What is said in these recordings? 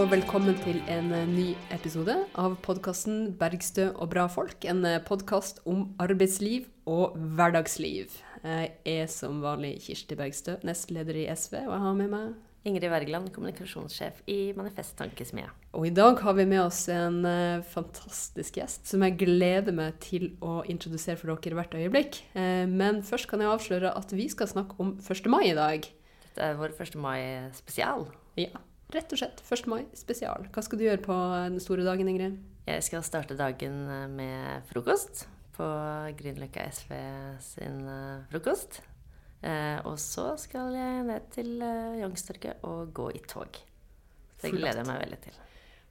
Og velkommen til en eh, ny episode av podkasten 'Bergstø og bra folk'. En podkast om arbeidsliv og hverdagsliv. Jeg er som vanlig Kirsti Bergstø, nestleder i SV, og jeg har med meg Ingrid Wergeland, kommunikasjonssjef i Manifest Tankesmie. Og i dag har vi med oss en uh, fantastisk gjest som jeg gleder meg til å introdusere for dere hvert øyeblikk. Uh, men først kan jeg avsløre at vi skal snakke om 1. mai i dag. Dette er vår 1. mai-spesial. Ja, rett og slett. 1. mai spesial. Hva skal du gjøre på den store dagen, Ingrid? Jeg skal starte dagen eh, med frokost på Grünerløkka SV sin frokost. Eh, og så skal jeg ned til eh, Youngstorget og gå i tog. Det gleder jeg meg veldig til.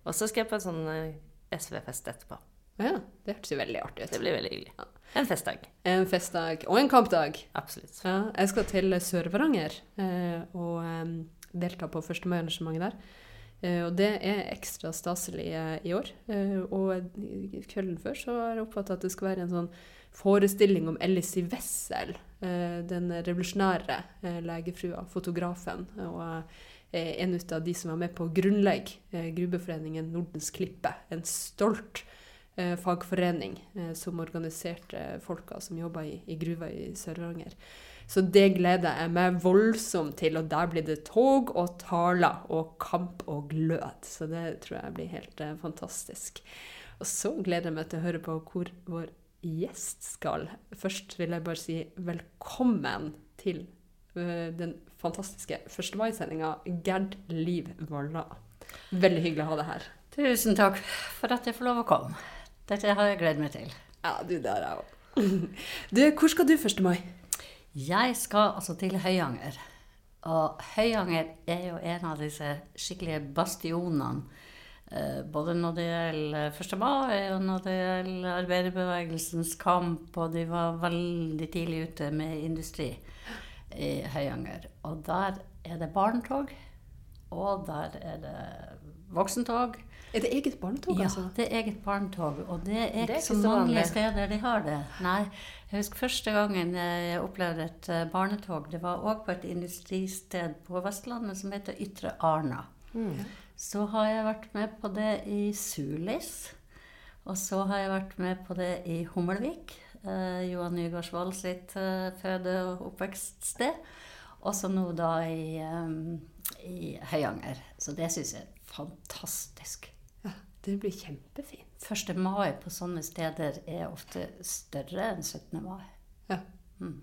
Og så skal jeg på en sånn eh, SV-fest etterpå. Ja, det hørtes jo veldig artig ut. Det blir veldig hyggelig. En festdag. En festdag. Og en kampdag. Absolutt. Ja, jeg skal til Sør-Varanger eh, og eh, delta på 1. mai-arrangementet der. Eh, og det er ekstra staselig eh, i år. og kvelden før så har jeg oppfatta at det skal være en sånn forestilling om Ellis Wessel, eh, den revolusjonære eh, legefrua, fotografen. og eh, en av de som var med på å grunnlegge Grubeforeningen Nordens Klippe. En stolt fagforening som organiserte folka som jobba i, i gruva i Sør-Varanger. Så det gleder jeg meg voldsomt til. Og der blir det tog og taler og kamp og glød. Så det tror jeg blir helt eh, fantastisk. Og så gleder jeg meg til å høre på hvor vår gjest skal. Først vil jeg bare si velkommen til uh, den fantastiske 1. mai-sendinga Gerd Liv Valla. Veldig hyggelig å ha deg her. Tusen takk for at jeg får lov å komme. Dette har jeg gledet meg til. Ja, du, der er òg. Du, hvor skal du 1. mai? Jeg skal altså til Høyanger. Og Høyanger er jo en av disse skikkelige bastionene Eh, både når det gjelder 1. mai, og når det gjelder arbeiderbevegelsens kamp, og de var veldig tidlig ute med industri i Høyanger. Og der er det barnetog, og der er det voksentog. Er det eget barnetog, ja, altså? Ja, det er eget barnetog. Og det er, det er ikke så mange steder de har det. Nei. Jeg husker første gangen jeg opplevde et eh, barnetog. Det var òg på et industristed på Vestlandet som heter Ytre Arna. Mm. Så har jeg vært med på det i Sulis. Og så har jeg vært med på det i Hummelvik. Eh, Johan Nygaardsvold sitt eh, føde- og oppvekststed. Og så nå da i, um, i Høyanger. Så det syns jeg er fantastisk. Det blir kjempefint. 1. mai på sånne steder er ofte større enn 17. mai. Ja. Mm.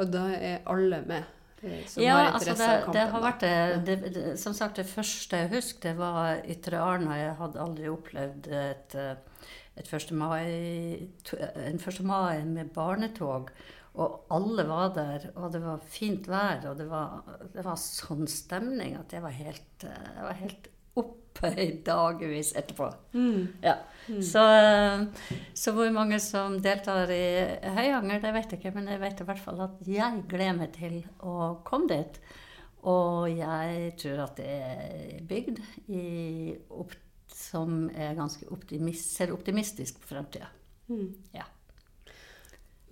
Og da er alle med? Som ja, har altså det, det, har vært det, det, Som sagt, det første jeg husker, det var Ytre Arna. Jeg hadde aldri opplevd et, et 1. mai, en 1. mai med barnetog. Og alle var der, og det var fint vær, og det var, det var sånn stemning at jeg var helt, jeg var helt opphøyd dagevis etterpå. Mm. Ja. Mm. Så, så, hvor mange som deltar i Høyanger, det vet jeg ikke. Men jeg vet i hvert fall at jeg gleder meg til å komme dit. Og jeg tror at det er bygd i, opp, som er ganske optimist, ser optimistisk på fremtida. Mm. Ja.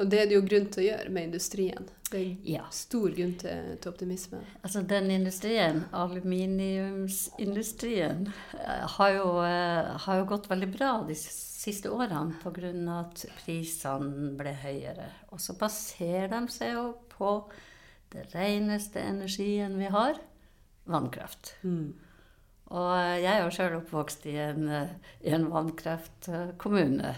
Og det er det jo grunn til å gjøre med industrien. Det er ja. stor grunn til, til, optimisme. Altså den industrien, aluminiumsindustrien, eh, har jo, eh, har jo gått veldig bra de siste årene pga. at prisene ble høyere. Og så baserer de seg jo på det reneste energien vi har vannkraft. Mm. Og jeg er jo sjøl oppvokst i en, i en vannkraftkommune.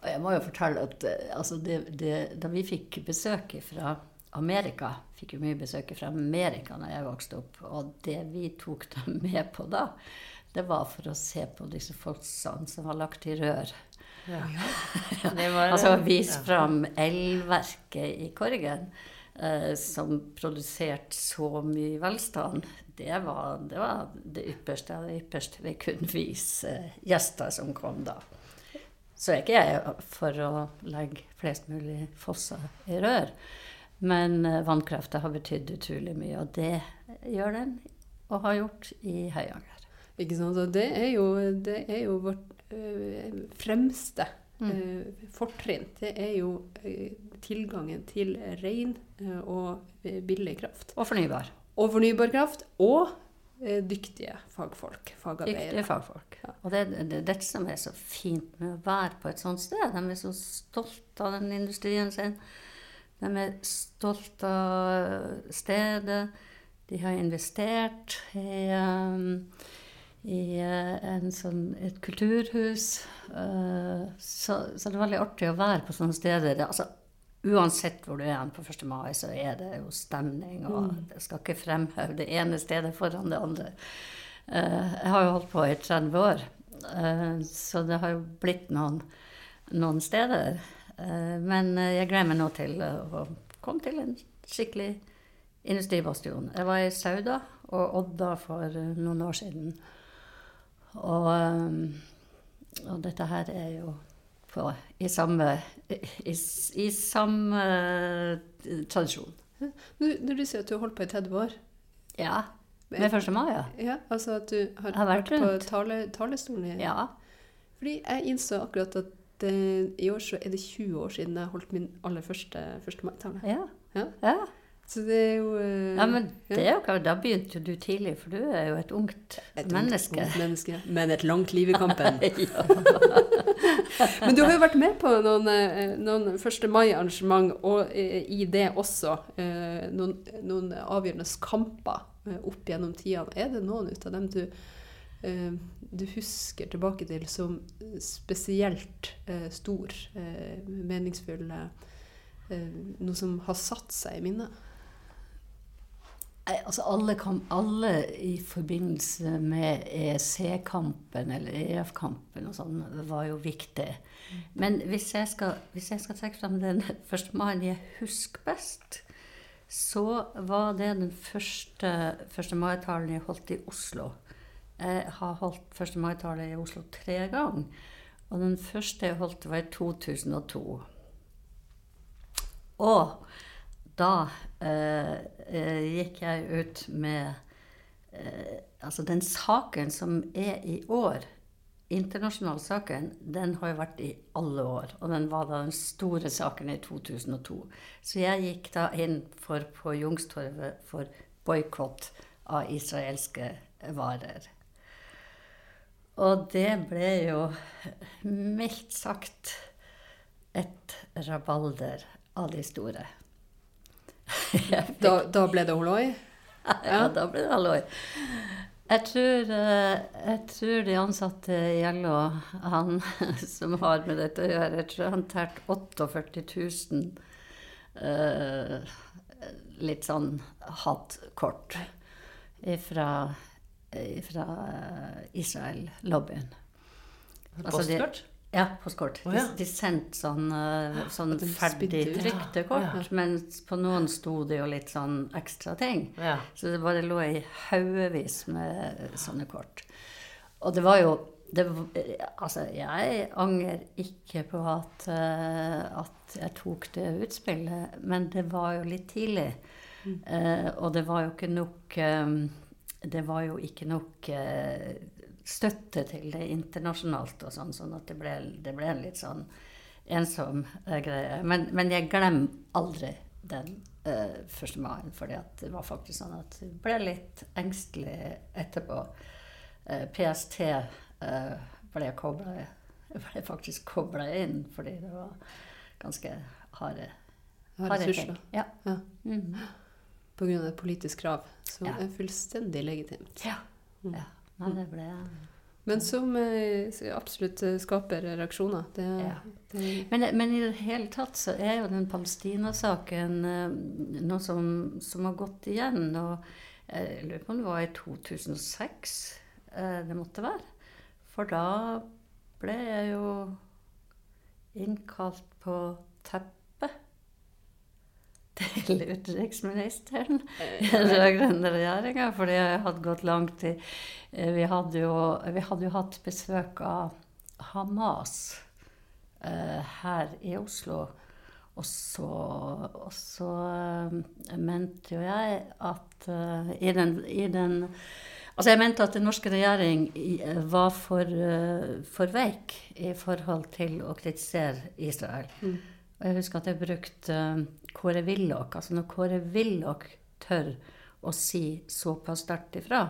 Og jeg må jo fortelle at eh, altså det, det, da vi fikk besøk fra Amerika Fikk jo mye besøk fra Amerika da jeg vokste opp. Og det vi tok dem med på da, det var for å se på disse folksene som var lagt i rør. Ja. altså vise fram elverket i Korgen. Eh, som produserte så mye velstand. Det var det, var det ypperste av det ypperste vi kunne vise eh, gjester som kom da. Så er ikke jeg for å legge flest mulig fosser i rør. Men uh, vannkrafta har betydd utrolig mye, og det gjør den, og har gjort i Høyanger. Ikke sant. Og det er jo, det er jo vårt øh, fremste mm. øh, fortrinn. Det er jo tilgangen til ren og billig kraft. Og fornybar. Og fornybar kraft. Og eh, dyktige fagfolk, fagarbeidere. Dyktige fagfolk. Ja. Og det er det dette som er så fint med å være på et sånt sted. De er så stolt av den industrien sin. De er stolt av stedet. De har investert i, um, i en sånn, et kulturhus. Så, så det er veldig artig å være på sånne steder. Altså, uansett hvor du er på 1. mai, så er det jo stemning. Og jeg skal ikke fremheve det ene stedet foran det andre. Uh, jeg har jo holdt på i 30 år, uh, så det har jo blitt noen, noen steder. Uh, men jeg gleder meg nå til å komme til en skikkelig industribastion. Jeg var i Sauda og Odda for noen år siden. Og, og dette her er jo på, i samme, i, i samme tradisjon. Når, du sier at du har holdt på i 30 år Ja. Med 1. mai, ja. ja, Altså at du har, har vært vært på tale, talerstolen? i- Ja. Fordi jeg innså akkurat at det, i år så er det 20 år siden jeg holdt min aller første 1. mai-tale. Ja. Ja. ja. Så det er jo eh, ja men det er jo klart, da begynte du tidlig, for du er jo et ungt et menneske. ungt menneske. Men et langt liv i kampen. Men du har jo vært med på noen, eh, noen 1. mai-arrangement, og eh, i det også eh, noen, noen avgjørende kamper opp gjennom tidene. Er det noen ut av dem du, du husker tilbake til som spesielt eh, stor, eh, meningsfull, eh, noe som har satt seg i minnet? Altså alle, kam, alle i forbindelse med EEC-kampen eller EF-kampen og sånn var jo viktig. Men hvis jeg skal, hvis jeg skal trekke fram den 1. mannen jeg husker best, så var det den første 1. mai-talen jeg holdt i Oslo. Jeg har holdt 1. mai-tale i Oslo tre ganger. Og den første jeg holdt, var i 2002. Og da eh, eh, gikk jeg ut med eh, Altså, den saken som er i år, internasjonalsaken, den har jo vært i alle år. Og den var da den store saken i 2002. Så jeg gikk da inn for, på Jungstorvet for boikott av israelske varer. Og det ble jo mildt sagt et rabalder av de store. Da, da ble det halloi? Ja, da ble det halloi. Jeg tror, eh, jeg tror de ansatte i LO, han som har med dette å gjøre, jeg tror han tært 48 000 eh, litt sånn hattkort fra Israel-lobbyen. Altså de- Postkort? Ja, postkort. Oh, ja. De, de sendte sånn, eh, sånn At ferdig trykte kort. trykte kort, mens på noen sto det jo litt sånn ekstra ting. Ja. Så det bare lå i haugevis med sånne kort. Og det var jo det, Altså, jeg angrer ikke på at, eh, at jeg tok det utspillet, men det var jo litt tidlig. Eh, og det var jo ikke nok um, Det var jo ikke nok eh, støtte til det internasjonalt og sånn, sånn at det ble, det ble en litt sånn ensom eh, greie. Men, men jeg glemmer aldri den uh, 1. mai, fordi det var faktisk sånn at jeg ble litt engstelig etterpå. Uh, PST uh, ble, koblet, ble faktisk kobla inn fordi det var ganske harde, ressurser. Ja. Ja. Mm. På grunn av et politisk krav, som Ja. er fullstendig legitimt. ja. ja. Nei, det ble Men som eh, absolutt eh, skaper reaksjoner. Det, Ja. det, Men, men i det hele tatt så er jo den Palestina-saken eh, noe som, som har gått igjen. Og jeg lurer på om det var i 2006 eh, det måtte være. For da ble jeg jo innkalt på teppet til utenriksministeren i den rød-grønne regjeringa, for det hadde gått lang i eh, Vi hadde jo, vi hadde jo hatt besøk av Hamas eh, her i Oslo. Og så, og så eh, mente jo jeg at eh, i, den, i den Altså jeg mente at den norske regjering eh, var for, eh, for veik i forhold til å kritisere Israel. Mm. Og jeg husker at jeg brukte eh, Kåre Willoch. Altså når Kåre Willoch tør å si såpass sterkt ifra,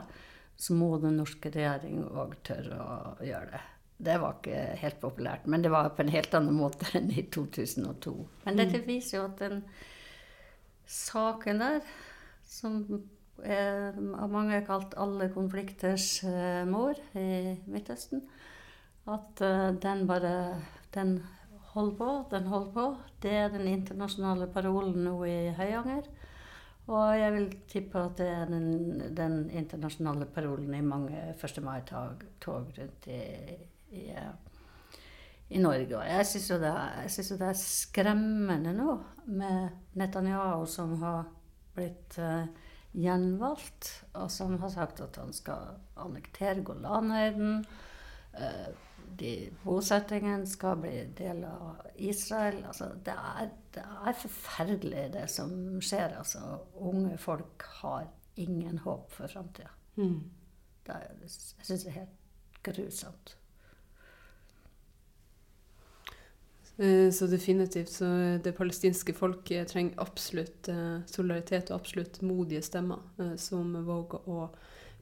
så må den norske regjering òg tørre å gjøre det. Det var ikke helt populært, men det var på en helt annen måte enn i 2002. Men dette viser jo at den saken der, som er av mange kalt alle konflikters eh, mor i Midtøsten, at eh, den bare den holder på, den holder på. Det er den internasjonale parolen nå i Høyanger. Og jeg vil tippe at det er den, den internasjonale parolen i mange 1. mai-tog rundt i, i, i, Norge. Og jeg syns jo, jo, det er skremmende nå med Netanyahu som har blitt uh, gjenvalgt, og som har sagt at han skal annektere Golanhøyden. Uh, de bosettingen skal bli del av Israel. Altså, det, er, det, er, forferdelig, det som skjer. Altså, unge folk har ingen håp for framtida. Mm. Jeg syns det er helt grusomt. Eh, så definitivt. Så det palestinske folket trenger absolutt eh, solidaritet og absolutt modige stemmer eh, som våger å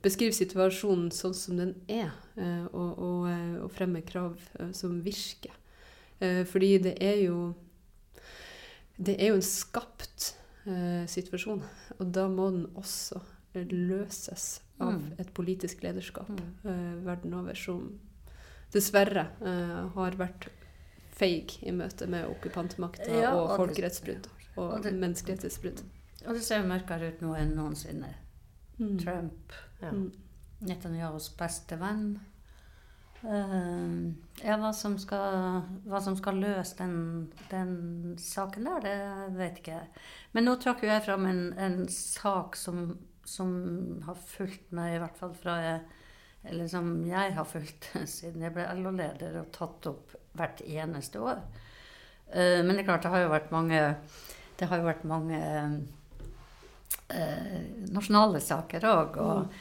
beskrive situasjonen sånn som den er, eh, og, og, eh, og fremme krav eh, som virker. Fordi det er jo Det er jo en skapt situasjon, og da må den også løses av mm. et politisk lederskap mm. verden over, som dessverre har vært feig i møte med okkupantmakta ja, og, og folkerettsbrudd og, og menneskerettighetsbrudd. Og det ser mørkere ut nå enn noensinne. Mm. Trump ja. Mm. Netanyahus beste venn. Uh, ja, hva som, skal, hva som skal løse den, den, saken der, det vet ikke jeg. Men nå trakk jeg fram en, en sak som, som, har fulgt meg, i hvert fall fra jeg Eller som jeg har fulgt siden jeg ble LO-leder og tatt opp hvert eneste år. Uh, men det er klart, det har jo vært mange Det har jo vært mange uh, nasjonale saker òg. Og, mm. Og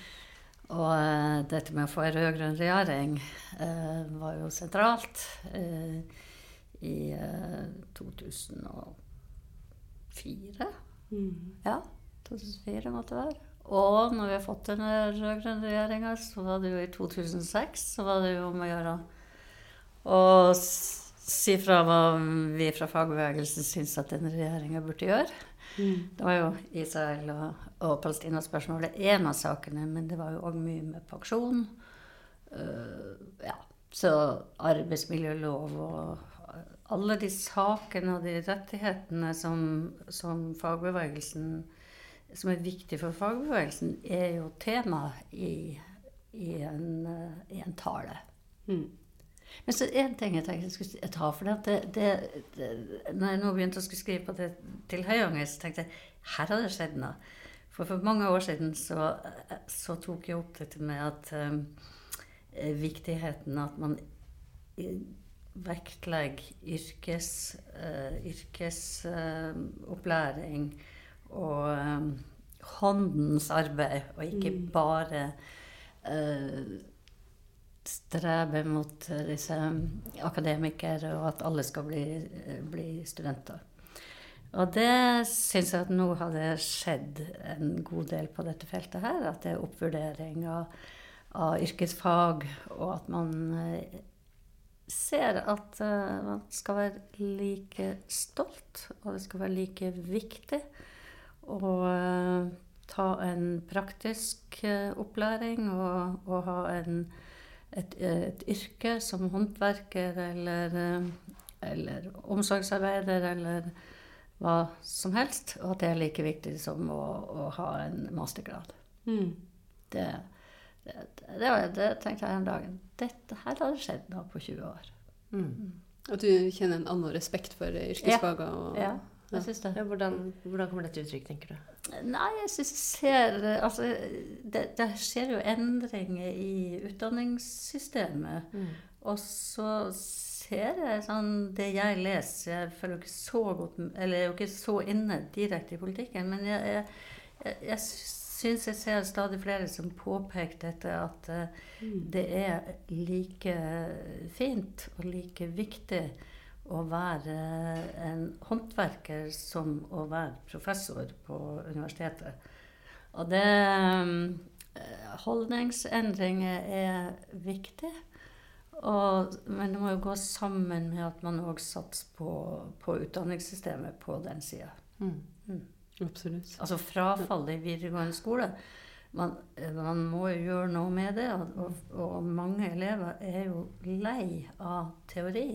og dette med å få en rød-grønn regjering uh, var jo sentralt i 2004. Mm. Ja, 2004 måtte det være. Og når vi har fått den rød-grønne regjeringa, så var det jo i 2006 så var det jo om å gjøre å si fra hva vi fra fagbevegelsen syns at den regjeringa burde gjøre. Mm. Det var jo Israel og, og Palestina-spørsmålet én av sakene, men det var jo òg mye med pensjon. Uh, ja. Så arbeidsmiljølov og alle de sakene og de rettighetene som, som fagbevegelsen som er viktig for fagbevegelsen, er jo tema i, i, en, i en, tale. Mm. Men så én ting jeg tenkte jeg skulle ta. For det, det, det, når jeg nå begynte å skrive på det til Høyanger, så tenkte jeg her har det skjedd noe. For for mange år siden så, så tok jeg opp dette med at um, viktigheten at man vektlegger yrkes, uh, yrkesopplæring uh, og um, håndens arbeid, og ikke mm. bare uh, strebe mot eh, disse akademikere, og at alle skal bli, eh, bli studenter. Og det syns jeg at nå har det skjedd en god del på dette feltet her. At det er oppvurdering av, av yrkesfag, og at man eh, ser at man skal være like stolt, og det skal være like viktig å ta en praktisk opplæring og, og ha en et, et yrke som håndverker eller, eh, eller, omsorgsarbeider eller hva som helst, og at det er like viktig som å, å ha en mastergrad. Mm. Det, det, det, det, tenkte jeg en dag. Dette her hadde skjedd nå på 20 år. Mm. mm. At du kjenner en annen respekt for yrkesfagene? Ja. ja. Jeg syns det. Ja, hvordan, hvordan, kommer dette uttrykk, tenker du? Nei, jeg syns jeg ser Altså, det, det, skjer jo endringer i utdanningssystemet. Mm. Og så ser jeg sånn Det jeg leser Jeg føler ikke så godt Eller jeg er jo ikke så inne direkte i politikken, men jeg, jeg, jeg, jeg syns jeg ser stadig flere som påpeker dette, at uh, mm. det er like fint og like viktig å være en håndverker som å være professor på universitetet. Og det eh, holdningsendringer er viktig. Og, men det må jo gå sammen med at man òg satser på, på utdanningssystemet på den sida. Mm. Absolutt. Altså frafallet i videregående skole. Man, man må jo gjøre noe med det. Og, og, mange elever er jo lei av teori.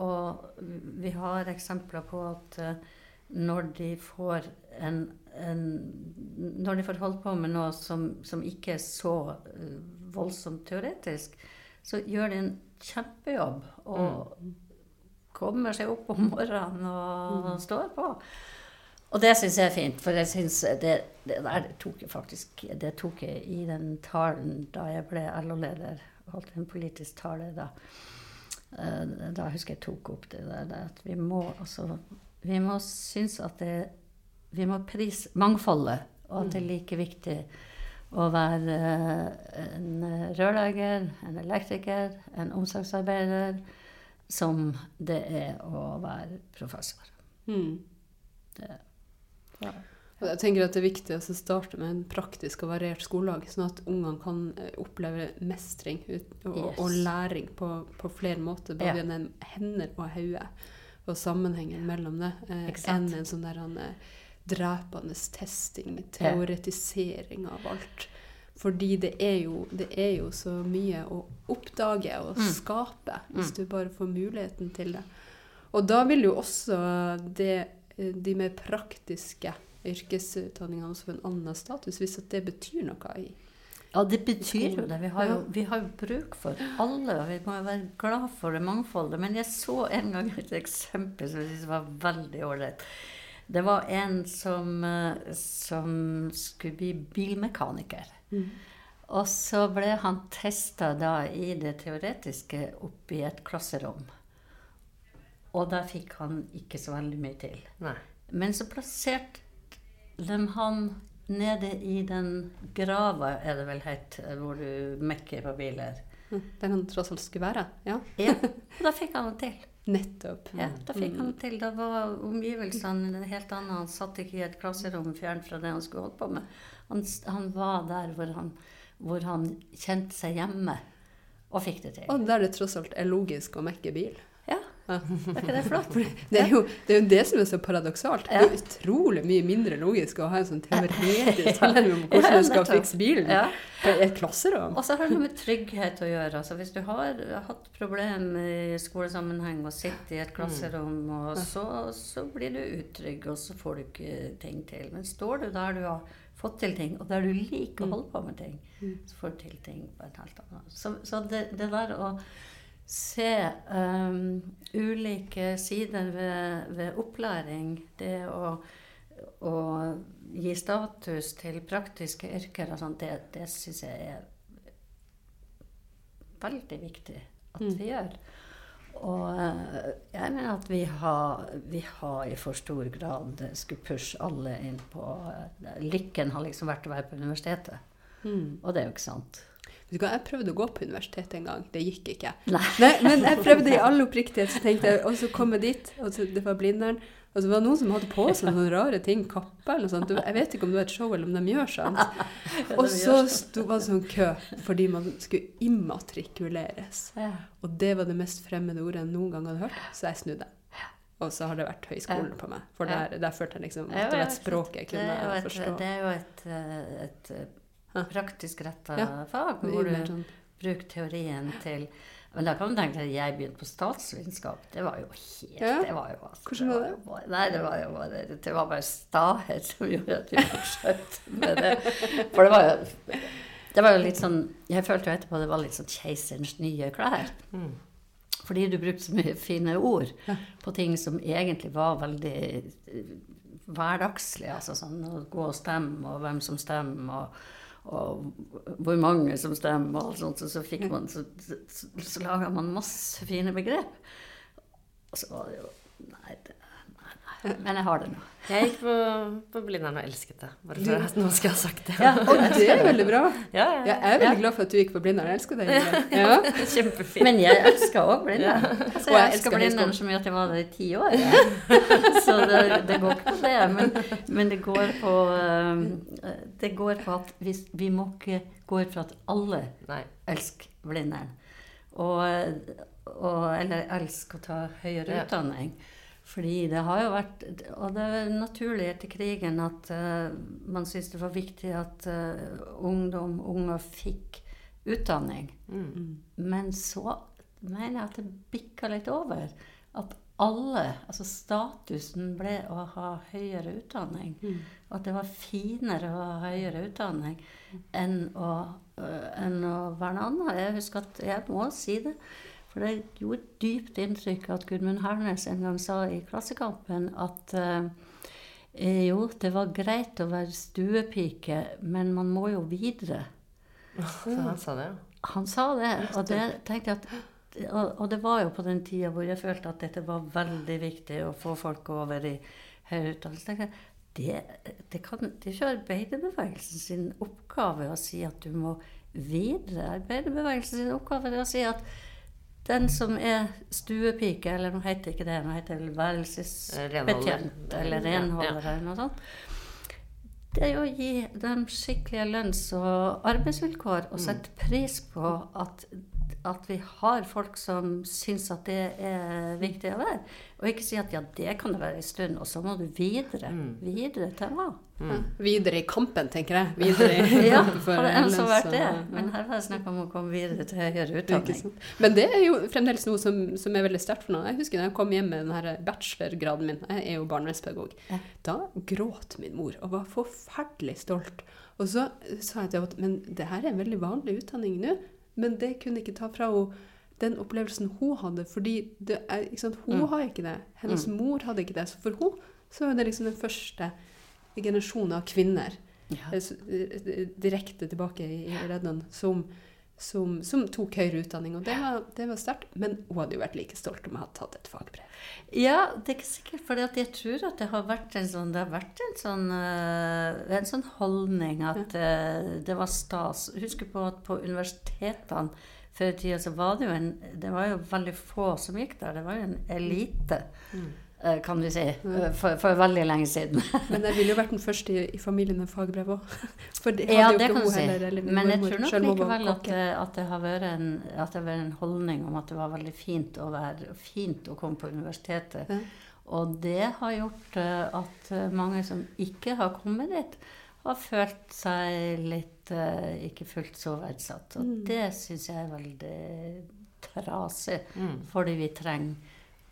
Og vi har eksempler på at uh, når de får en, en, Når de får holdt på med noe som, som ikke er så uh, voldsomt teoretisk, så gjør de en kjempejobb og mm. kommer seg opp om morgenen og mm. står på. Og det syns jeg er fint, for jeg synes det, det der tok jeg faktisk Det tok jeg i den talen da jeg ble LO-leder. Holdt en politisk tale da. Eh, da husker jeg tok opp det der at vi må altså Vi må synes at det Vi må prise mangfoldet, og at det er like viktig å være eh, en rørlegger, en elektriker, en omsorgsarbeider, som det er å være professor. Mm. Det, ja. Jeg tenker at Det er viktig å starte med en praktisk og variert skoledag, sånn at ungene kan eh, oppleve mestring og, yes. og læring på, på, flere måter. Både ja. gjennom hender og hode, og sammenhengen mellom det. Eh, enn en sånn der han, eh, drepende testing, teoretisering av alt. Fordi det er, jo, det er jo så mye å oppdage og mm. skape hvis mm. du bare får muligheten til det. Og da vil jo også det, de mer praktiske yrkesutdanningene også for en annen status, hvis at det betyr noe i ja, det betyr jo det. Vi har jo, vi har jo bruk for alle. og Vi må jo være glad for det mangfoldet. Men jeg så en gang et eksempel som jeg syntes var veldig ålreit. Det var en som, eh, som skulle bli bilmekaniker. Mm. Og så ble han testa da i det teoretiske oppi et klasserom. Og der fikk han ikke så veldig mye til. Nei. Men så plasserte de han nede i den grava, er det vel het, hvor du mekker på biler. Mm. Der han tross alt skulle være? Ja. ja. Og da fikk han det til. Nettopp. Ja, da fikk han det til. Da var omgivelsene helt annet. Han satt ikke i et klasserom fjernt fra det han skulle holde på med. Han, han var der hvor han, hvor han, kjente seg hjemme, og fikk det til. Og der det tross alt er logisk å mekke bil. Ja. Er ikke det flott? Det er, jo, det er jo det som er så paradoksalt. Det er utrolig mye mindre logisk å ha en sånn teoretisk tilnærming om hvordan du skal fikse bilen ja. i et klasserom. Og så har det med trygghet å gjøre. Altså, hvis du har hatt problemer i skolesammenheng og sitter i et klasserom, og så, så blir du utrygg, og så får du ikke ting til. Men står du der du har fått til ting, og der du liker å holde på med ting, mm. så får du til ting på et helt annet. Så, så det, det der å se um, ulike sider ved, ved, opplæring. Det å, å, gi status til praktiske yrker og sånt, det, det syns jeg er veldig viktig at vi mm. gjør. Og uh, jeg mener at vi har, vi har, i for stor grad skulle pushe alle inn på uh, Lykken har liksom vært å være på universitetet. Mm. Og det er jo ikke sant. Jeg prøvde å gå på universitetet en gang. Det gikk ikke. Nei. Men jeg prøvde i all oppriktighet, så tenkte jeg, og så kom jeg dit, og så, det var Blindern. Og så var det noen som hadde på seg noen rare ting, kapper eller noe sånt. Jeg vet ikke om det var et show eller om de gjør sånt. Og så sto det sånn kø fordi man skulle immatrikuleres. Og det var det mest fremmede ordet jeg noen gang hadde hørt, så jeg snudde. Og så har det vært høyskolen på meg. For der, der følte jeg liksom at det var et språk jeg kunne forstå. Det er jo et, eh, et praktisk retta ja. fag, hvor du sånn. bruker teorien til men da kan du tenke at jeg begynte på statsvitenskap. Det var jo helt ja. det var jo, altså, Hvordan var det? det var, nei, det var jo bare, det var bare stahet som gjorde at vi fortsatte med det. For det var jo det var jo litt sånn Jeg følte jo etterpå det var litt sånn keiserens nye klær. Mm. Fordi du brukte så mye fine ord ja. på ting som egentlig var veldig eh, hverdagslige. Altså sånn å gå og stemme, og hvem som stemmer. og og hvor mange som stemmer, og alt sånt, så, så fikk man Så, så, så, laga man masse fine begrep. Og så var det jo Nei, det. Men jeg har det nå. Jeg gikk på, på Blindern og elsket det. Bare for at noen skal ha sagt det. Ja. Og det er veldig bra. Ja, Ja, ja. jeg er veldig glad for at du gikk på Blindern. Jeg elsker det. Ja. Kjempefint. Men jeg elsker òg Blindern. Altså, Og jeg jeg elsker elsker Blindern så mye at jeg var der i ti år. Så det, det går ikke på det. Men, men det går på um, Det går på at vi, vi må ikke gå ut fra at alle Nei. elsker Blindern. Og, og, eller elsker å ta høyere Ja. Fordi det har jo vært Og det er naturlig etter krigen at uh, man syntes det var viktig at uh, ungdom, unger, fikk utdanning. Mm. Men så mener jeg at det bikka litt over. At alle Altså statusen ble å ha høyere utdanning. Og at det var finere å ha høyere utdanning enn å, uh, enn å være noe annet. Jeg husker at jeg må si det. For det gjorde dypt inntrykk at Gudmund Hernes en gang sa i Klassekampen at øh, eh, jo, det var greit å være stuepike, men man må jo videre. Så han sa det. Han sa det, og det tenkte jeg at og det var jo på den tida hvor jeg følte at dette var veldig viktig å få folk over i høyere utdannelse. Det, det, kan, det er ikke arbeiderbevegelsen sin oppgave å si at du må videre. Arbeiderbevegelsen sin oppgave er å si at den som er stuepike, eller nå heter ikke det, nå heter det værelsesbetjent eller Ja, ja. renholder eller noe sånt. Det er å gi dem skikkelige lønns- og arbeidsvilkår og sette pris på at, at vi har folk som syns at det er viktig å være. Og ikke si at ja, det kan det være en stund, og så må du videre. Videre til hva? Ja. Videre i kampen, tenker jeg. Videre i Ja, kampen for hadde enn så vært det. Men her var det snakk om å komme videre til høyere utdanning. Men det er jo fremdeles noe som, som er veldig sterkt for noe. Jeg husker da jeg kom hjem med den her bachelorgraden min, jeg er jo barnevernspedagog, Ja. da gråt min mor og var forferdelig stolt. Og så sa jeg til henne at men det her er en veldig vanlig utdanning nå, men det kunne ikke ta fra henne den opplevelsen hun hadde, fordi er, hun Mm. har ikke det. Hennes mor hadde ikke det. Så for hun så er det liksom den første generasjonen av kvinner Ja. eh, s- eh, direkte tilbake i, i Rednan som, som, som tok høyere utdanning. Og det var, det var sterkt. Men hun hadde jo vært like stolt om jeg hadde tatt et fagbrev. Ja, det er ikke sikkert. For jeg tror at det har vært en sånn, det har vært en sånn, eh, en sånn holdning at ja. det var stas. Husk på at på universitetene før i tida så var det jo en Det var jo veldig få som gikk der. Det var jo en elite, eh, kan du si, eh, for, for veldig lenge siden. Men jeg ville jo vært den første i, i familien med fagbrev òg. For det hadde Ja, jo det ikke kan du hun si. heller. Men jeg tror nok likevel at, det- at, det har vært en, at det har vært en holdning om at det var veldig fint å, være, fint å komme på universitetet. Ja. Og det har gjort eh, at eh, mange som ikke har kommet dit, har følt seg litt eh, ikke fullt så verdsatt. Og Mm. det syns jeg er veldig trasig, Mm. fordi vi trenger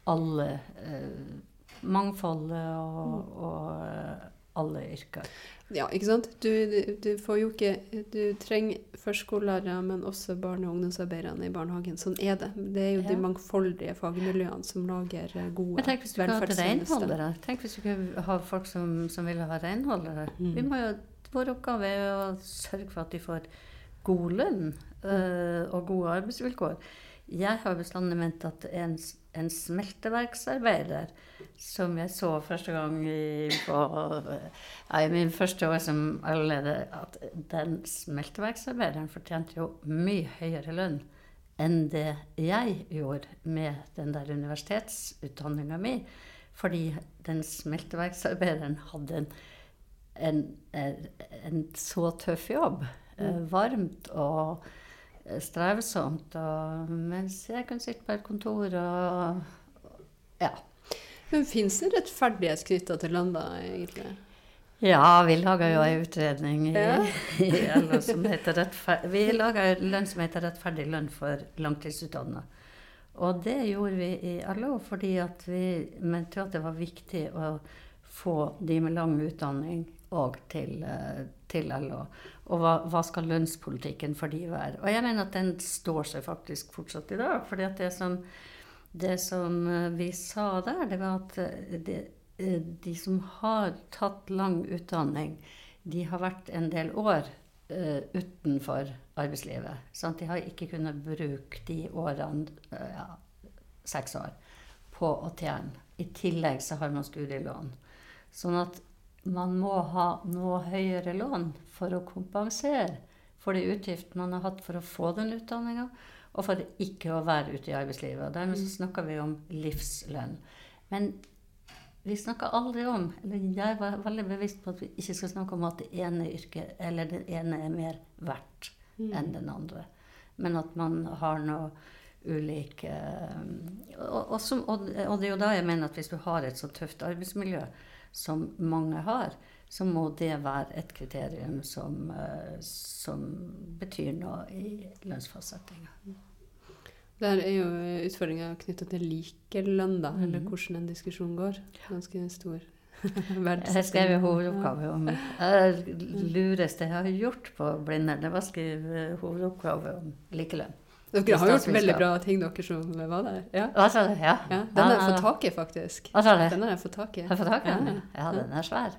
alle eh, mangfoldet og, og eh, alle yrker. Ja, ikke sant? Du, du, du får jo ikke Du trenger førskolelærere, men også barne- og ungdomsarbeiderne i barnehagen. Sånn er det. Det er jo de mangfoldige fagmiljøene som lager eh, gode velferdstjenester. Tenk hvis du ikke har folk som, som vil ha renholdere. Mm. Vi må jo, vår oppgave er å sørge for at de får god lønn øh, og gode arbeidsvilkår. Jeg har bestandig ment at en, en smelteverksarbeider, som jeg så første gang i, på, ja, i min første år som allerede, at den smelteverksarbeideren fortjente jo mye høyere lønn enn det jeg gjorde med den der universitetsutdanninga mi. Fordi den smelteverksarbeideren hadde en, en, en, så tøff jobb. Eh, varmt og strevsomt. Og, mens jeg kunne sitte på et kontor og Ja. Men fins det rettferdighet knytta til lønn, da, egentlig? Ja, vi laga jo ei utredning i, Ja. i LO som heter rettferdig, Vi laga en lønn som heter 'Rettferdig lønn for langtidsutdanna'. Og det gjorde vi i LO fordi at vi mente at det var viktig å få de med lang utdanning òg til, eh, til LO. Og hva, hva skal lønnspolitikken for de være? Og jeg mener at den står seg faktisk fortsatt i dag. fordi at det som, det som eh, vi sa der, det var at eh, det, eh, de som har tatt lang utdanning, de har vært en del år uh, utenfor arbeidslivet. Sant? De har ikke kunnet bruke de årene, uh, ja, seks år, på å tjene. I tillegg så har man studielån. Sånn at man må ha noe høyere lån for å kompensere for de utgiftene man har hatt for å få den utdanninga, og for ikke å være ute i arbeidslivet. Og dermed så snakker vi om livslønn. Men vi snakker aldri om, eller jeg var veldig bevisst på at vi ikke skal snakke om at det ene yrket eller det ene er mer verdt enn den andre. Men at man har noe ulike og, og, som, og, og det er jo da jeg mener at hvis du har et så tøft arbeidsmiljø som mange har, så må det være et kriterium som, eh, som betyr noe i lønnsfastsettinga. Der er jo utfordringa knytta til likelønn, da, Mhm. eller hvordan en diskusjon går. Ganske stor. Jeg skrev en hovedoppgave om Det lureste jeg har gjort på Blindern, det var å skrive hovedoppgave om likelønn. Dere har gjort veldig bra ting, dere som var der. Ja. Ja. ja. Den har jeg fått tak i, faktisk. Hva sa du? Den har jeg fått tak i. Har fått tak i den? Ja. Ja, den er svær.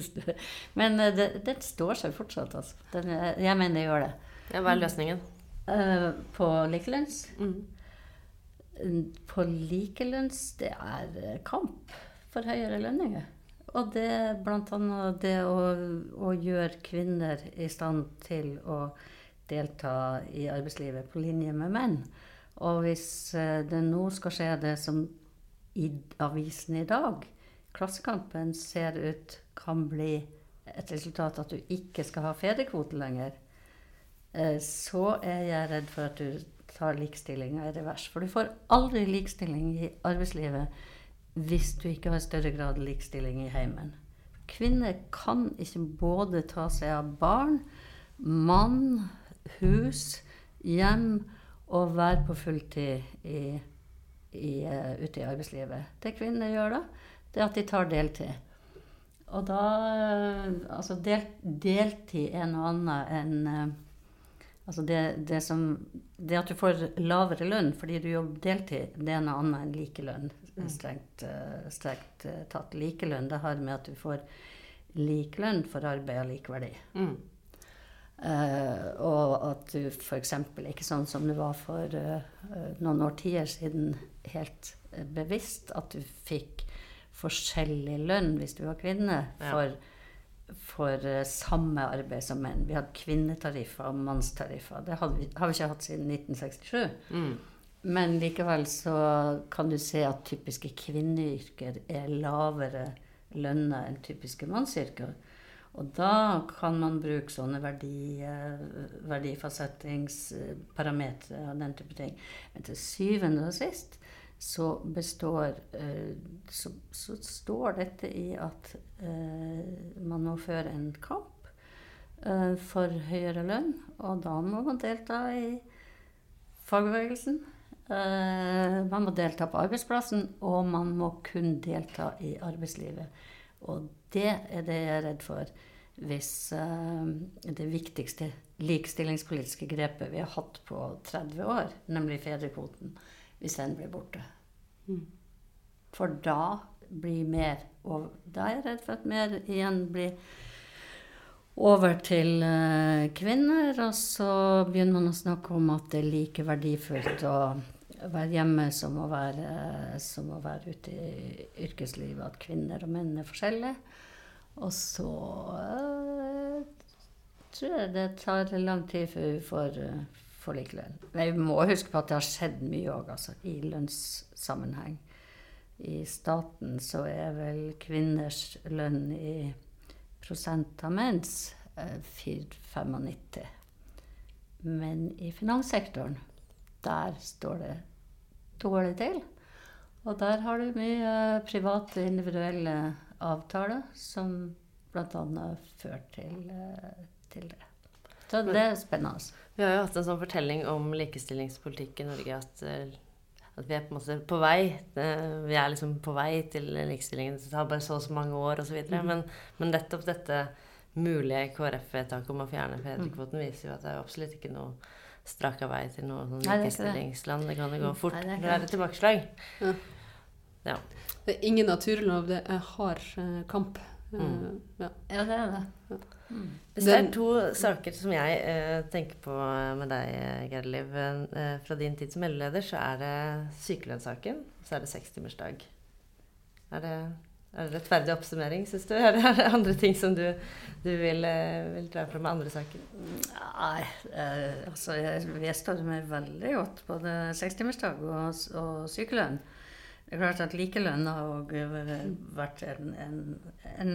Men eh, det, den står seg fortsatt, altså. Den, jeg mener det gjør det. Ja, hva er løsningen? Eh, på likelønns Mm. På likelønns det er eh, kamp for høyere lønninger. Og det er bl.a. det å, å gjøre kvinner i stand til å delta i arbeidslivet på linje med menn. Og hvis eh, det nå skal skje det som i avisen i dag, Klassekampen, ser ut kan bli et resultat at du ikke skal ha fedrekvote lenger, eh, så er jeg redd for at du tar likestillinga i revers. For du får aldri likestilling i arbeidslivet hvis du ikke har større grad likstilling i heimen. Kvinner kan ikke både ta seg av barn, mann, hus, hjem og være på fulltid i, i, eh, ute i arbeidslivet. Det kvinner gjør da, det er at de tar deltid. Og da eh, Altså, del, deltid er noe annet enn eh, Altså det, det, som, det at du får lavere lønn fordi du jobber deltid, det er noe annet enn likelønn. Strengt, eh, strengt eh, tatt. Likelønn det har med at du får lik lønn for arbeid og lik verdi. Mm. Eh, og at du f.eks. ikke sånn som det var for uh, noen årtier siden, helt uh, bevisst at du fikk forskjellig lønn hvis du var kvinne Ja. for, for samme arbeid som menn. Vi hadde kvinnetariffer og mannstariffer. Det hadde vi, har vi ikke hatt siden 1967. Mm. Men likevel så kan du se at typiske kvinneyrker er lavere lønna enn typiske mannsyrker. Og da kan man bruke sånne verdi, eh, verdifastsettingsparametere og den type ting. Men til syvende og sist så består eh, så, så står dette i at eh, man må føre en kamp for høyere lønn, og da må man delta i fagbevegelsen. Man må delta på arbeidsplassen, og man må kun delta i arbeidslivet. Og det er det jeg er redd for hvis eh, det viktigste likestillingspolitiske grepet vi har hatt på 30 år, nemlig fedrekvoten, hvis den blir borte. For da blir mer og Da er jeg redd for at mer igjen blir over til eh, kvinner, og så begynner man å snakke om at det er like verdifullt å være hjemme som å være, som å være ute i yrkeslivet, at kvinner og menn er forskjellige. Og så eh, tror jeg det tar lang tid før vi får, eh, lik lønn. Men vi må huske på at det har skjedd mye òg, altså, i lønnssammenheng. I staten så er vel kvinners lønn i prosent av menns eh, 4,95. Men i finanssektoren, der står det dårlig til. Og der har du mye private, individuelle avtaler som bl.a. fører til, eh, til det. Så det er spennende. Vi har jo hatt en sånn fortelling om likestillingspolitikk i Norge at, eh, at vi er på en måte på vei. eh, Vi er liksom på vei til likestillingen. Det tar bare så og så mange år osv. Mm. Men, men nettopp dette mulige KrF-vedtaket om å fjerne fedrekvoten viser jo at det er absolutt ikke noe straka vei til noe sånn Nei, det det. likestillingsland. Det kan jo gå fort. Nei, det er det, er et tilbakeslag. Det er ingen naturlov, det er hard eh, kamp. Eh, Mm. ja. Ja, det er det. Mm. Hvis det er to saker som jeg eh, tenker på med deg, Gerliv, eh, fra din tid som LO-leder, så er det sykelønnssaken, og så er det sekstimersdag. Er det, er det rettferdig oppsummering, syns du? Er det, andre ting som du, du vil, eh, vil dra fram med andre saker? Nei, eh, altså jeg vedstår meg veldig godt både sekstimersdag og, og sykelønn. Det er klart at likelønn har vært en, en, en,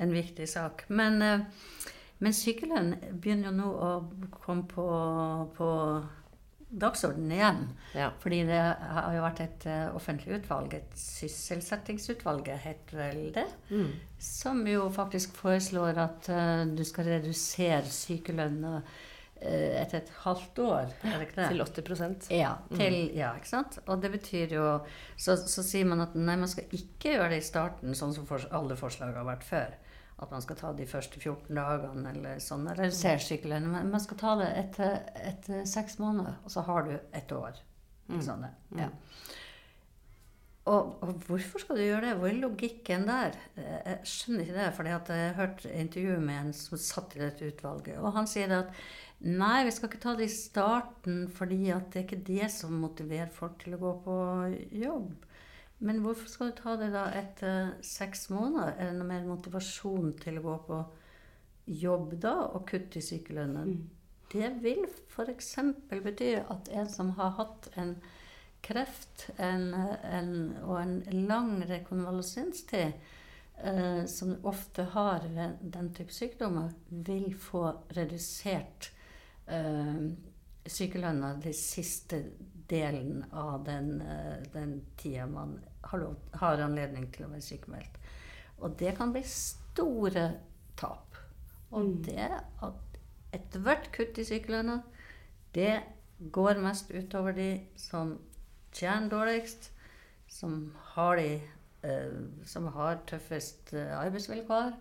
en viktig sak. Men, eh, men sykelønn begynner jo nå å komme på, på dagsordenen igjen. Ja. Fordi det har jo vært et eh, offentlig utvalg, et sysselsettingsutvalget het vel det, Mm. som jo faktisk foreslår at eh, du skal redusere sykelønna eh, etter et halvt år, er det ikke det? Til 80 ja, til, ja, ikke sant? Og det betyr jo så, så sier man at nei, man skal ikke gjøre det i starten, sånn som for, alle forslag har vært før. At man skal ta de første 14 dagene eller sånn, eller sykelønn. Men man skal ta det etter, etter seks måneder, og så har du et år. Mm. Sånn, det? Ja. Og, og hvorfor skal du gjøre det? Hvor er logikken der? Eh, Jeg skjønner ikke det. fordi at jeg hørte hørt intervju med en som satt i dette utvalget, og han sier at nei, vi skal ikke ta det i starten fordi at det er ikke det som motiverer folk til å gå på jobb. Men hvorfor skal du ta det da etter seks måneder? Er det noe mer motivasjon til å gå på jobb da, og kutte i sykelønnen? Det vil f.eks. bety at en som har hatt en kreft en, en, og en lang rekonvalesenstid, eh, som du ofte har ved den type sykdommer, vil få redusert eh, sykelønna den siste delen av den, eh, den tida man har, lov, har anledning til å være sykemeldt. Og det kan bli store tap. Og det at ethvert kutt i sykelønna, det går mest utover de som tjener dårligst, som har, de, eh, som har tøffest eh, arbeidsvilkår,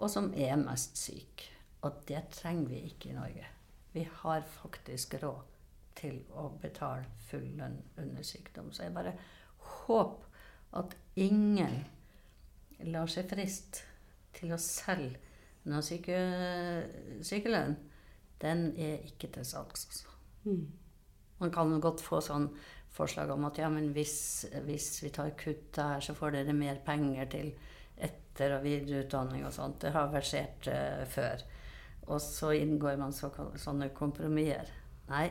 og som er mest syk. Og det trenger vi ikke i Norge. Vi har faktisk råd til å betale full lønn under sykdom. Så jeg bare håper at ingen lar seg friste til å selge noe syke, sykelønn. Den er ikke til salgs, altså. Mm. Man kan godt få sånn forslag om at ja, men hvis, hvis vi tar kutt der, så får dere mer penger til etter- og videreutdanning og sånt. Det har versert uh, før. Og så inngår man så, sånne kompromisser. Nei.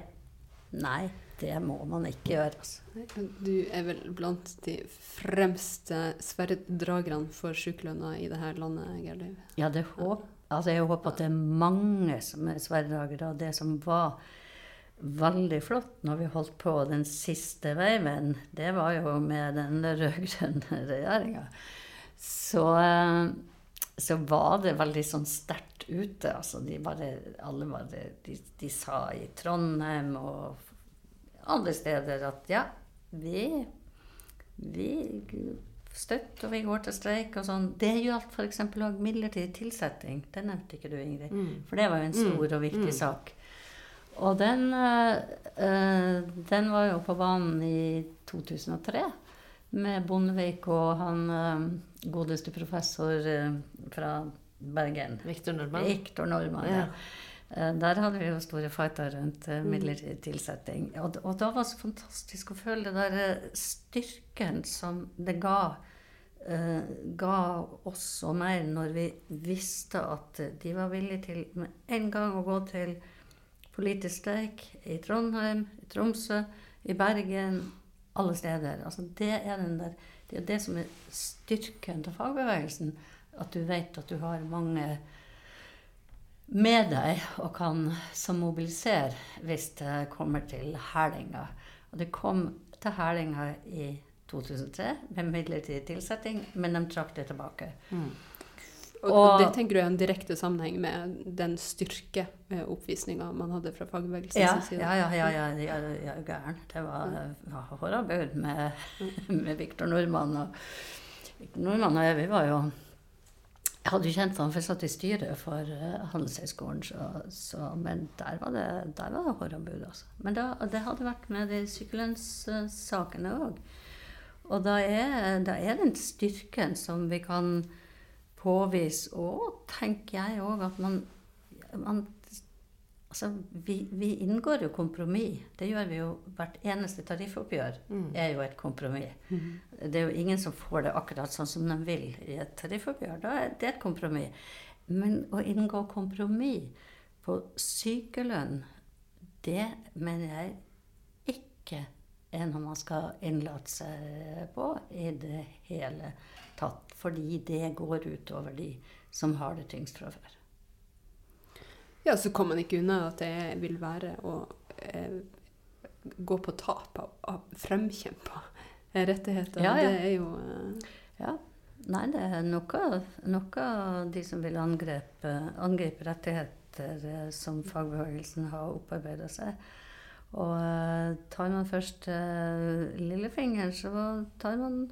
Nei, det må man ikke gjøre. Altså. Du er vel blant de fremste sverddragerne for sykelønna i dette landet, Gerliv? Ja, det håp, altså jeg håper at det er mange som er sverddragere. Det som var veldig flott når vi holdt på den siste veiven, det var jo med den rød-grønne regjeringa. Så, eh, så var det veldig sånn sterkt ute. Altså de bare, alle bare de, de sa i Trondheim og andre steder at ja, vi, vi støtter og vi går til streik og sånn. Det gjaldt f.eks. òg midlertidig tilsetting. Det nevnte ikke du, Ingrid. For det var jo en stor og viktig sak. Og den, øh, den var jo på banen i 2003 med Bondevik og han eh, godeste professor eh, fra Bergen. Victor Nordmann. Victor Nordmann, ja. Ja. Eh, Der hadde vi jo store fighter rundt eh, midlertidig tilsetting. Og, og da var det så fantastisk å føle det der styrken som det ga, eh, ga oss og meg når vi visste at de var villige til med en gang å gå til politisk streik i Trondheim, i Tromsø, i Bergen, alle steder. Altså det er der, det er det som er styrken til fagbevegelsen. At du vet at du har mange med deg og kan som mobilisere hvis det kommer til hælinga. Og det kom til hælinga i 2003 med midlertidig tilsetting, men de trakk det tilbake. Og, Og- det tenker du er en direkte sammenheng med den styrkeoppvisninga man hadde fra fagbevegelsens Ja, side? ja, ja, ja, ja, ja, ja gæren. Det var hårabaud med, med Viktor Nordmann. Og Viktor Nordmann og jeg, vi var jo Jeg hadde jo kjent han, for jeg satt i styret for uh, Handelshøyskolen, så, så, men der var det, der var det hårabud, altså. Men da, det hadde vært med de sykelønnssakene òg. Og da er, da er den styrken som vi kan påvise, og tenker jeg òg, at man, man Altså, vi, vi, inngår jo kompromiss. Det gjør vi jo hvert eneste tariffoppgjør. Mm. er jo et kompromiss. Mm. Det er jo ingen som får det akkurat sånn som de vil i et tariffoppgjør. Da er det et kompromiss. Men å inngå kompromiss på sykelønn, det mener jeg ikke er noe man skal innlate seg på i det hele tatt. Fordi det går utover de som har det tyngst fra før. Ja, så kommer man ikke unna at det vil være å eh, gå på tap av, av fremkjempa rettigheter. Ja, ja. Det er jo eh, Ja. Nei, det er noe, av de som vil angripe, angripe rettigheter eh, som fagbevegelsen har opparbeida seg. Og uh, tar man først eh, lillefingeren, så tar man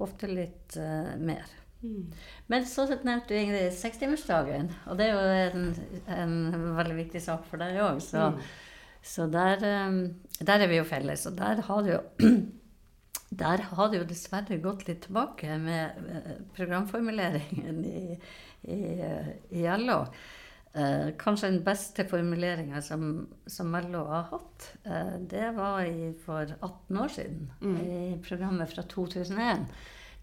ofte litt uh, mer. Mm. Men så nevnte du Ingrid sekstimersdagen, og det er jo en, en, veldig viktig sak for deg òg. Så, mm. så der, um, der, er vi jo felles. Og der har det jo der har det jo dessverre gått litt tilbake med uh, programformuleringen i, i, i LO. Uh, kanskje den beste formuleringa som, som, LO har hatt, eh, det var i, for 18 år siden, mm. i programmet fra 2001.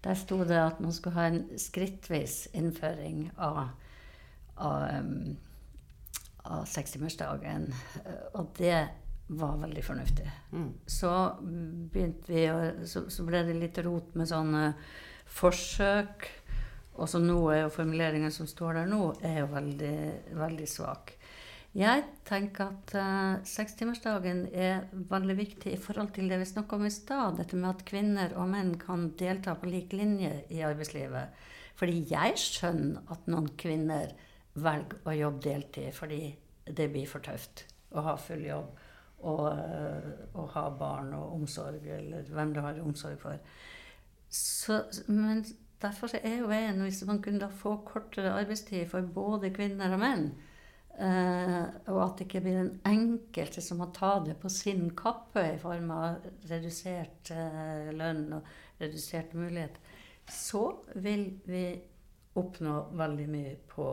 Der sto det at man skulle ha en skrittvis innføring av, av, um, av sekstimersdagen. Og det var veldig fornuftig. Mm. Så, vi å, så, så, ble det litt rot med sånne forsøk. Og så nå er jo formuleringen som står der nå, er jo veldig, veldig svak. Jeg tenker at uh, sekstimersdagen er veldig viktig i forhold til det vi snakka om i stad. Dette med at kvinner og menn kan delta på lik linje i arbeidslivet. Fordi jeg skjønner at noen kvinner velger å jobbe deltid fordi det blir for tøft å ha full jobb og, uh, ha barn og omsorg, eller hvem du har omsorg for. Så, men derfor er jo veien hvis man kunne få kortere arbeidstid for både kvinner og menn Uh, og at det ikke blir den enkelte som må ta det på sin kappe i form av redusert uh, lønn og redusert mulighet, så vil vi oppnå veldig mye på,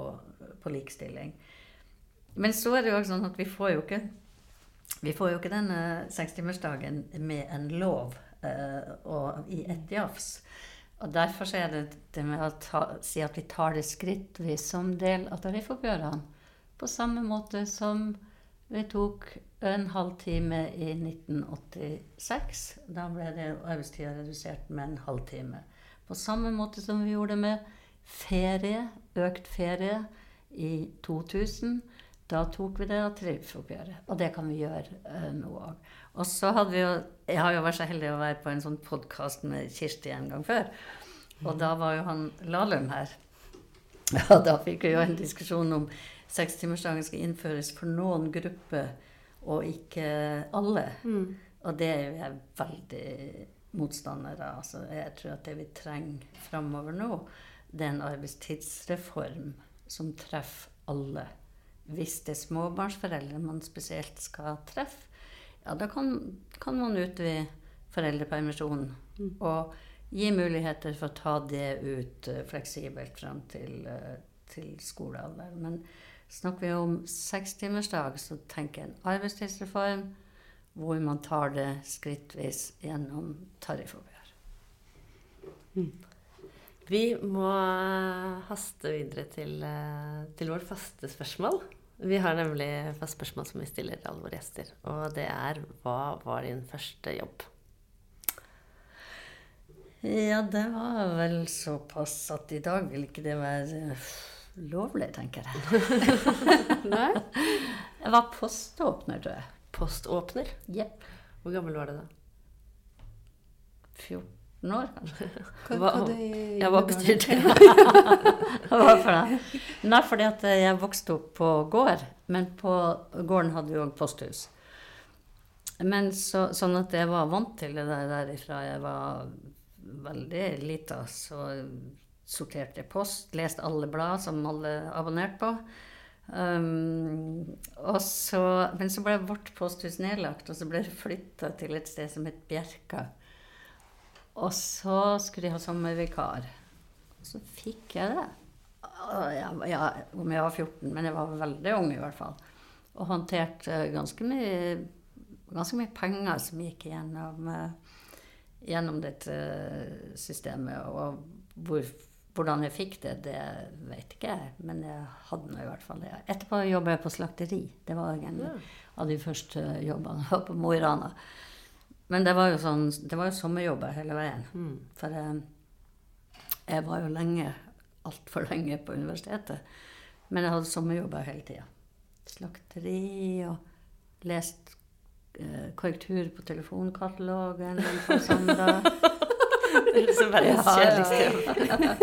på likestilling. Men så er det jo også sånn at vi får jo ikke vi får jo ikke denne sekstimersdagen med en lov uh, og i ett jafs. Og derfor er det det med å ta, si at vi tar det skrittvis som del av tariffoppgjørene på samme måte som vi tok en halvtime i 1986. Da ble det arbeidstida redusert med en halvtime. På samme måte som vi gjorde med ferie, økt ferie, i 2000. Da tok vi det av tariffoppgjøret. Og det kan vi gjøre eh, nå òg. Og så hadde vi jo Jeg har jo vært så heldig å være på en sånn podkast med Kirsti en gang før. Og da var jo han Lahlum her. Ja, da fikk vi jo en diskusjon om sekstimersdagen skal innføres for noen grupper og ikke alle. Mm. Og det er jo jeg veldig motstander av. Altså, jeg tror at det vi trenger framover nå, det er en arbeidstidsreform som treffer alle. Hvis det er småbarnsforeldre man spesielt skal treffe, ja, da kan, kan man utvide foreldrepermisjonen. Mm. Og gi muligheter for å ta det ut uh, fleksibelt fram til, uh, til skolealder. Men Snakker vi om sekstimersdag, så tenker jeg en arbeidstidsreform hvor man tar det skrittvis gjennom tariffoppgjør. Mm. Vi må haste videre til, eh, til vårt faste spørsmål. Vi har nemlig fast spørsmål som vi stiller alle våre gjester. Og det er hva var din første jobb? Ja, det var vel såpass at i dag vil ikke det være lovlig, tenker jeg. Nei? Jeg var poståpner, tror jeg. Poståpner? Yep. Hvor gammel var du da? 14 år, kanskje. Hva, hva, hva jeg vokste til. for det? Nei, fordi at jeg vokste opp på gård. Men på gården hadde vi òg posthus. Men så, sånn at jeg var vant til det der derifra jeg var veldig lita. Så sorterte jeg post, leste alle blad som alle abonnerte på. Um, så, men så ble vårt posthus nedlagt, og så ble det flytta til et sted som het Bjerka. Og så skulle de ha sommervikar. så fikk jeg det. Og jeg- ja, om jeg var 14, men jeg var veldig ung i hvert fall. Og håndterte ganske mye, ganske mye penger som gikk gjennom, eh, gjennom dette eh, systemet. Og hvor, hvordan jeg fikk det, det vet ikke jeg, men jeg hadde nå i hvert fall det. Etterpå jobbet jeg på slakteri. Det var en av de første jobbene. På Mo i Rana. Men det var jo sånn, det var jo sommerjobber hele veien. Mm. For eh, jeg var jo lenge, altfor lenge på universitetet. Men jeg hadde sommerjobber hele tida. Slakteri og lest eh, korrektur på telefonkatalogen en på søndag. Det er så som verdens kjedeligste jobb.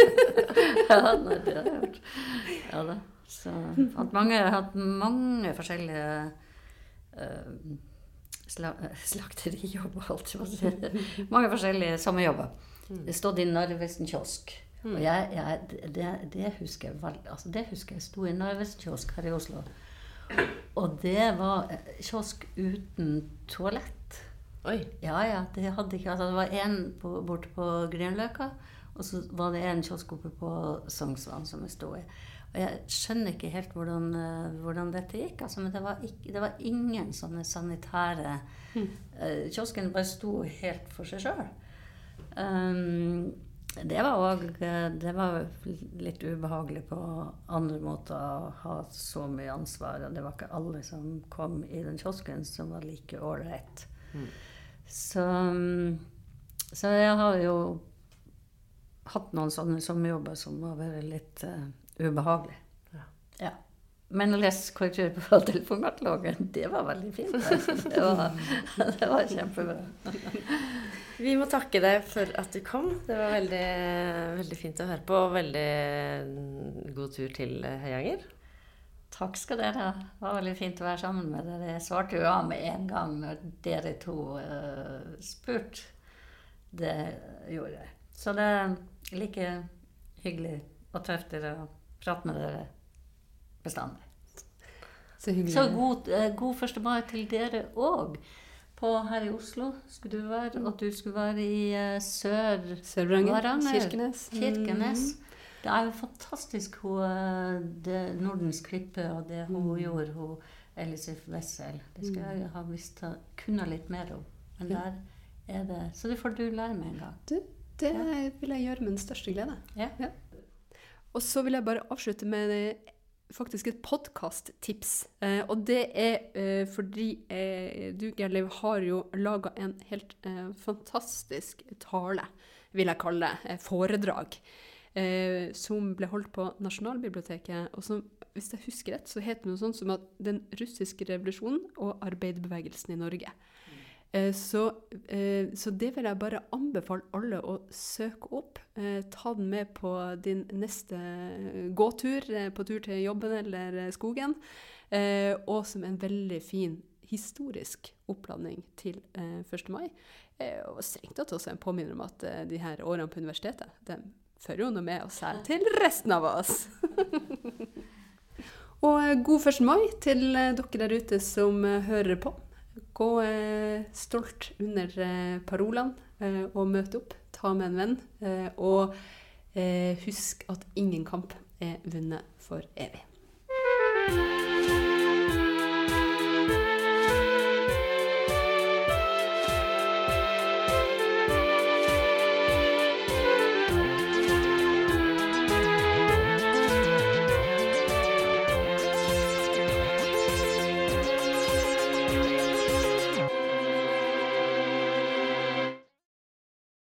ja, nei, det har jeg gjort. Ja da. Så jeg har hatt mange, jeg har hatt mange forskjellige eh, sla, eh, på å si. Mange forskjellige samme jobber. Det stod i Narvesen kiosk. Og jeg, jeg, det, det husker jeg vel, altså det husker jeg sto i Narvesen kiosk her i Oslo. Og det var eh, kiosk uten toalett. Oi. Ja, ja. Det, hadde ikke, altså det var én borte på Grünerløkka, og så var det en kiosk oppe på Sognsvann som jeg sto i. Og jeg skjønner ikke helt hvordan, eh, hvordan dette gikk, altså, men det var, ikke, det var ingen sånne sanitære eh, Kiosken bare sto helt for seg sjøl. Um, det var òg Det var litt ubehagelig på andre måter å ha så mye ansvar. Og det var ikke alle som kom i den kiosken som var like ålreit. Så, um, så jeg har jo hatt noen sånne sommerjobber som har vært litt uh, ubehagelig. Ja. Ja. Men å lese korrektur på telefonkatalogen, det var veldig fint. altså. Det var, det var kjempebra. Vi må takke deg for at du kom. Det var veldig, veldig fint å høre på. Og veldig god tur til Høyanger. Takk skal dere ha. Det var veldig fint å være sammen med dere. Jeg svarte jo ja med en gang når dere to uh, spurte. Det gjorde jeg. Så det er like hyggelig å treffe dere og prate med dere bestandig. Så hyggelig. Så god, eh, god 1. mai til dere òg. På her i Oslo skulle du være, og du skulle være i eh, Sør... Sør-Varanger, Kirkenes. Kirkenes. Mm. Det er jo fantastisk hun, eh, det Nordens Klippe og det hun Mm. gjorde, hun Elisif Wessel. Det skulle jeg ha visst kunnet kunne litt mer om. Men Ja. der er det Så det får du lære meg en gang. Det vil jeg gjøre med den største glede. Ja. Ja. Og så vil jeg bare avslutte med faktisk et podkast-tips. Eh, og det er eh, fordi eh, du, Gerliv, har jo laga en helt eh, fantastisk tale, vil jeg kalle det, eh, foredrag, eh, som ble holdt på Nasjonalbiblioteket, og som, hvis jeg husker rett, så het det noe sånt som at den russiske revolusjonen og arbeiderbevegelsen i Norge. Eh, Så, eh, så det vil jeg bare anbefale alle å søke opp. Eh, Ta den med på din neste gåtur, på tur til jobben eller skogen. Og som en veldig fin historisk oppladning til eh, 1. mai. Og strengt tatt også en påminner om at de her årene på universitetet, de fører jo noe med oss her til resten av oss. Og god 1. mai til dere der ute som hører på. Gå eh, stolt under eh, parolene eh, og møte opp. Ta med en venn. Og husk at ingen kamp er vunnet for evig.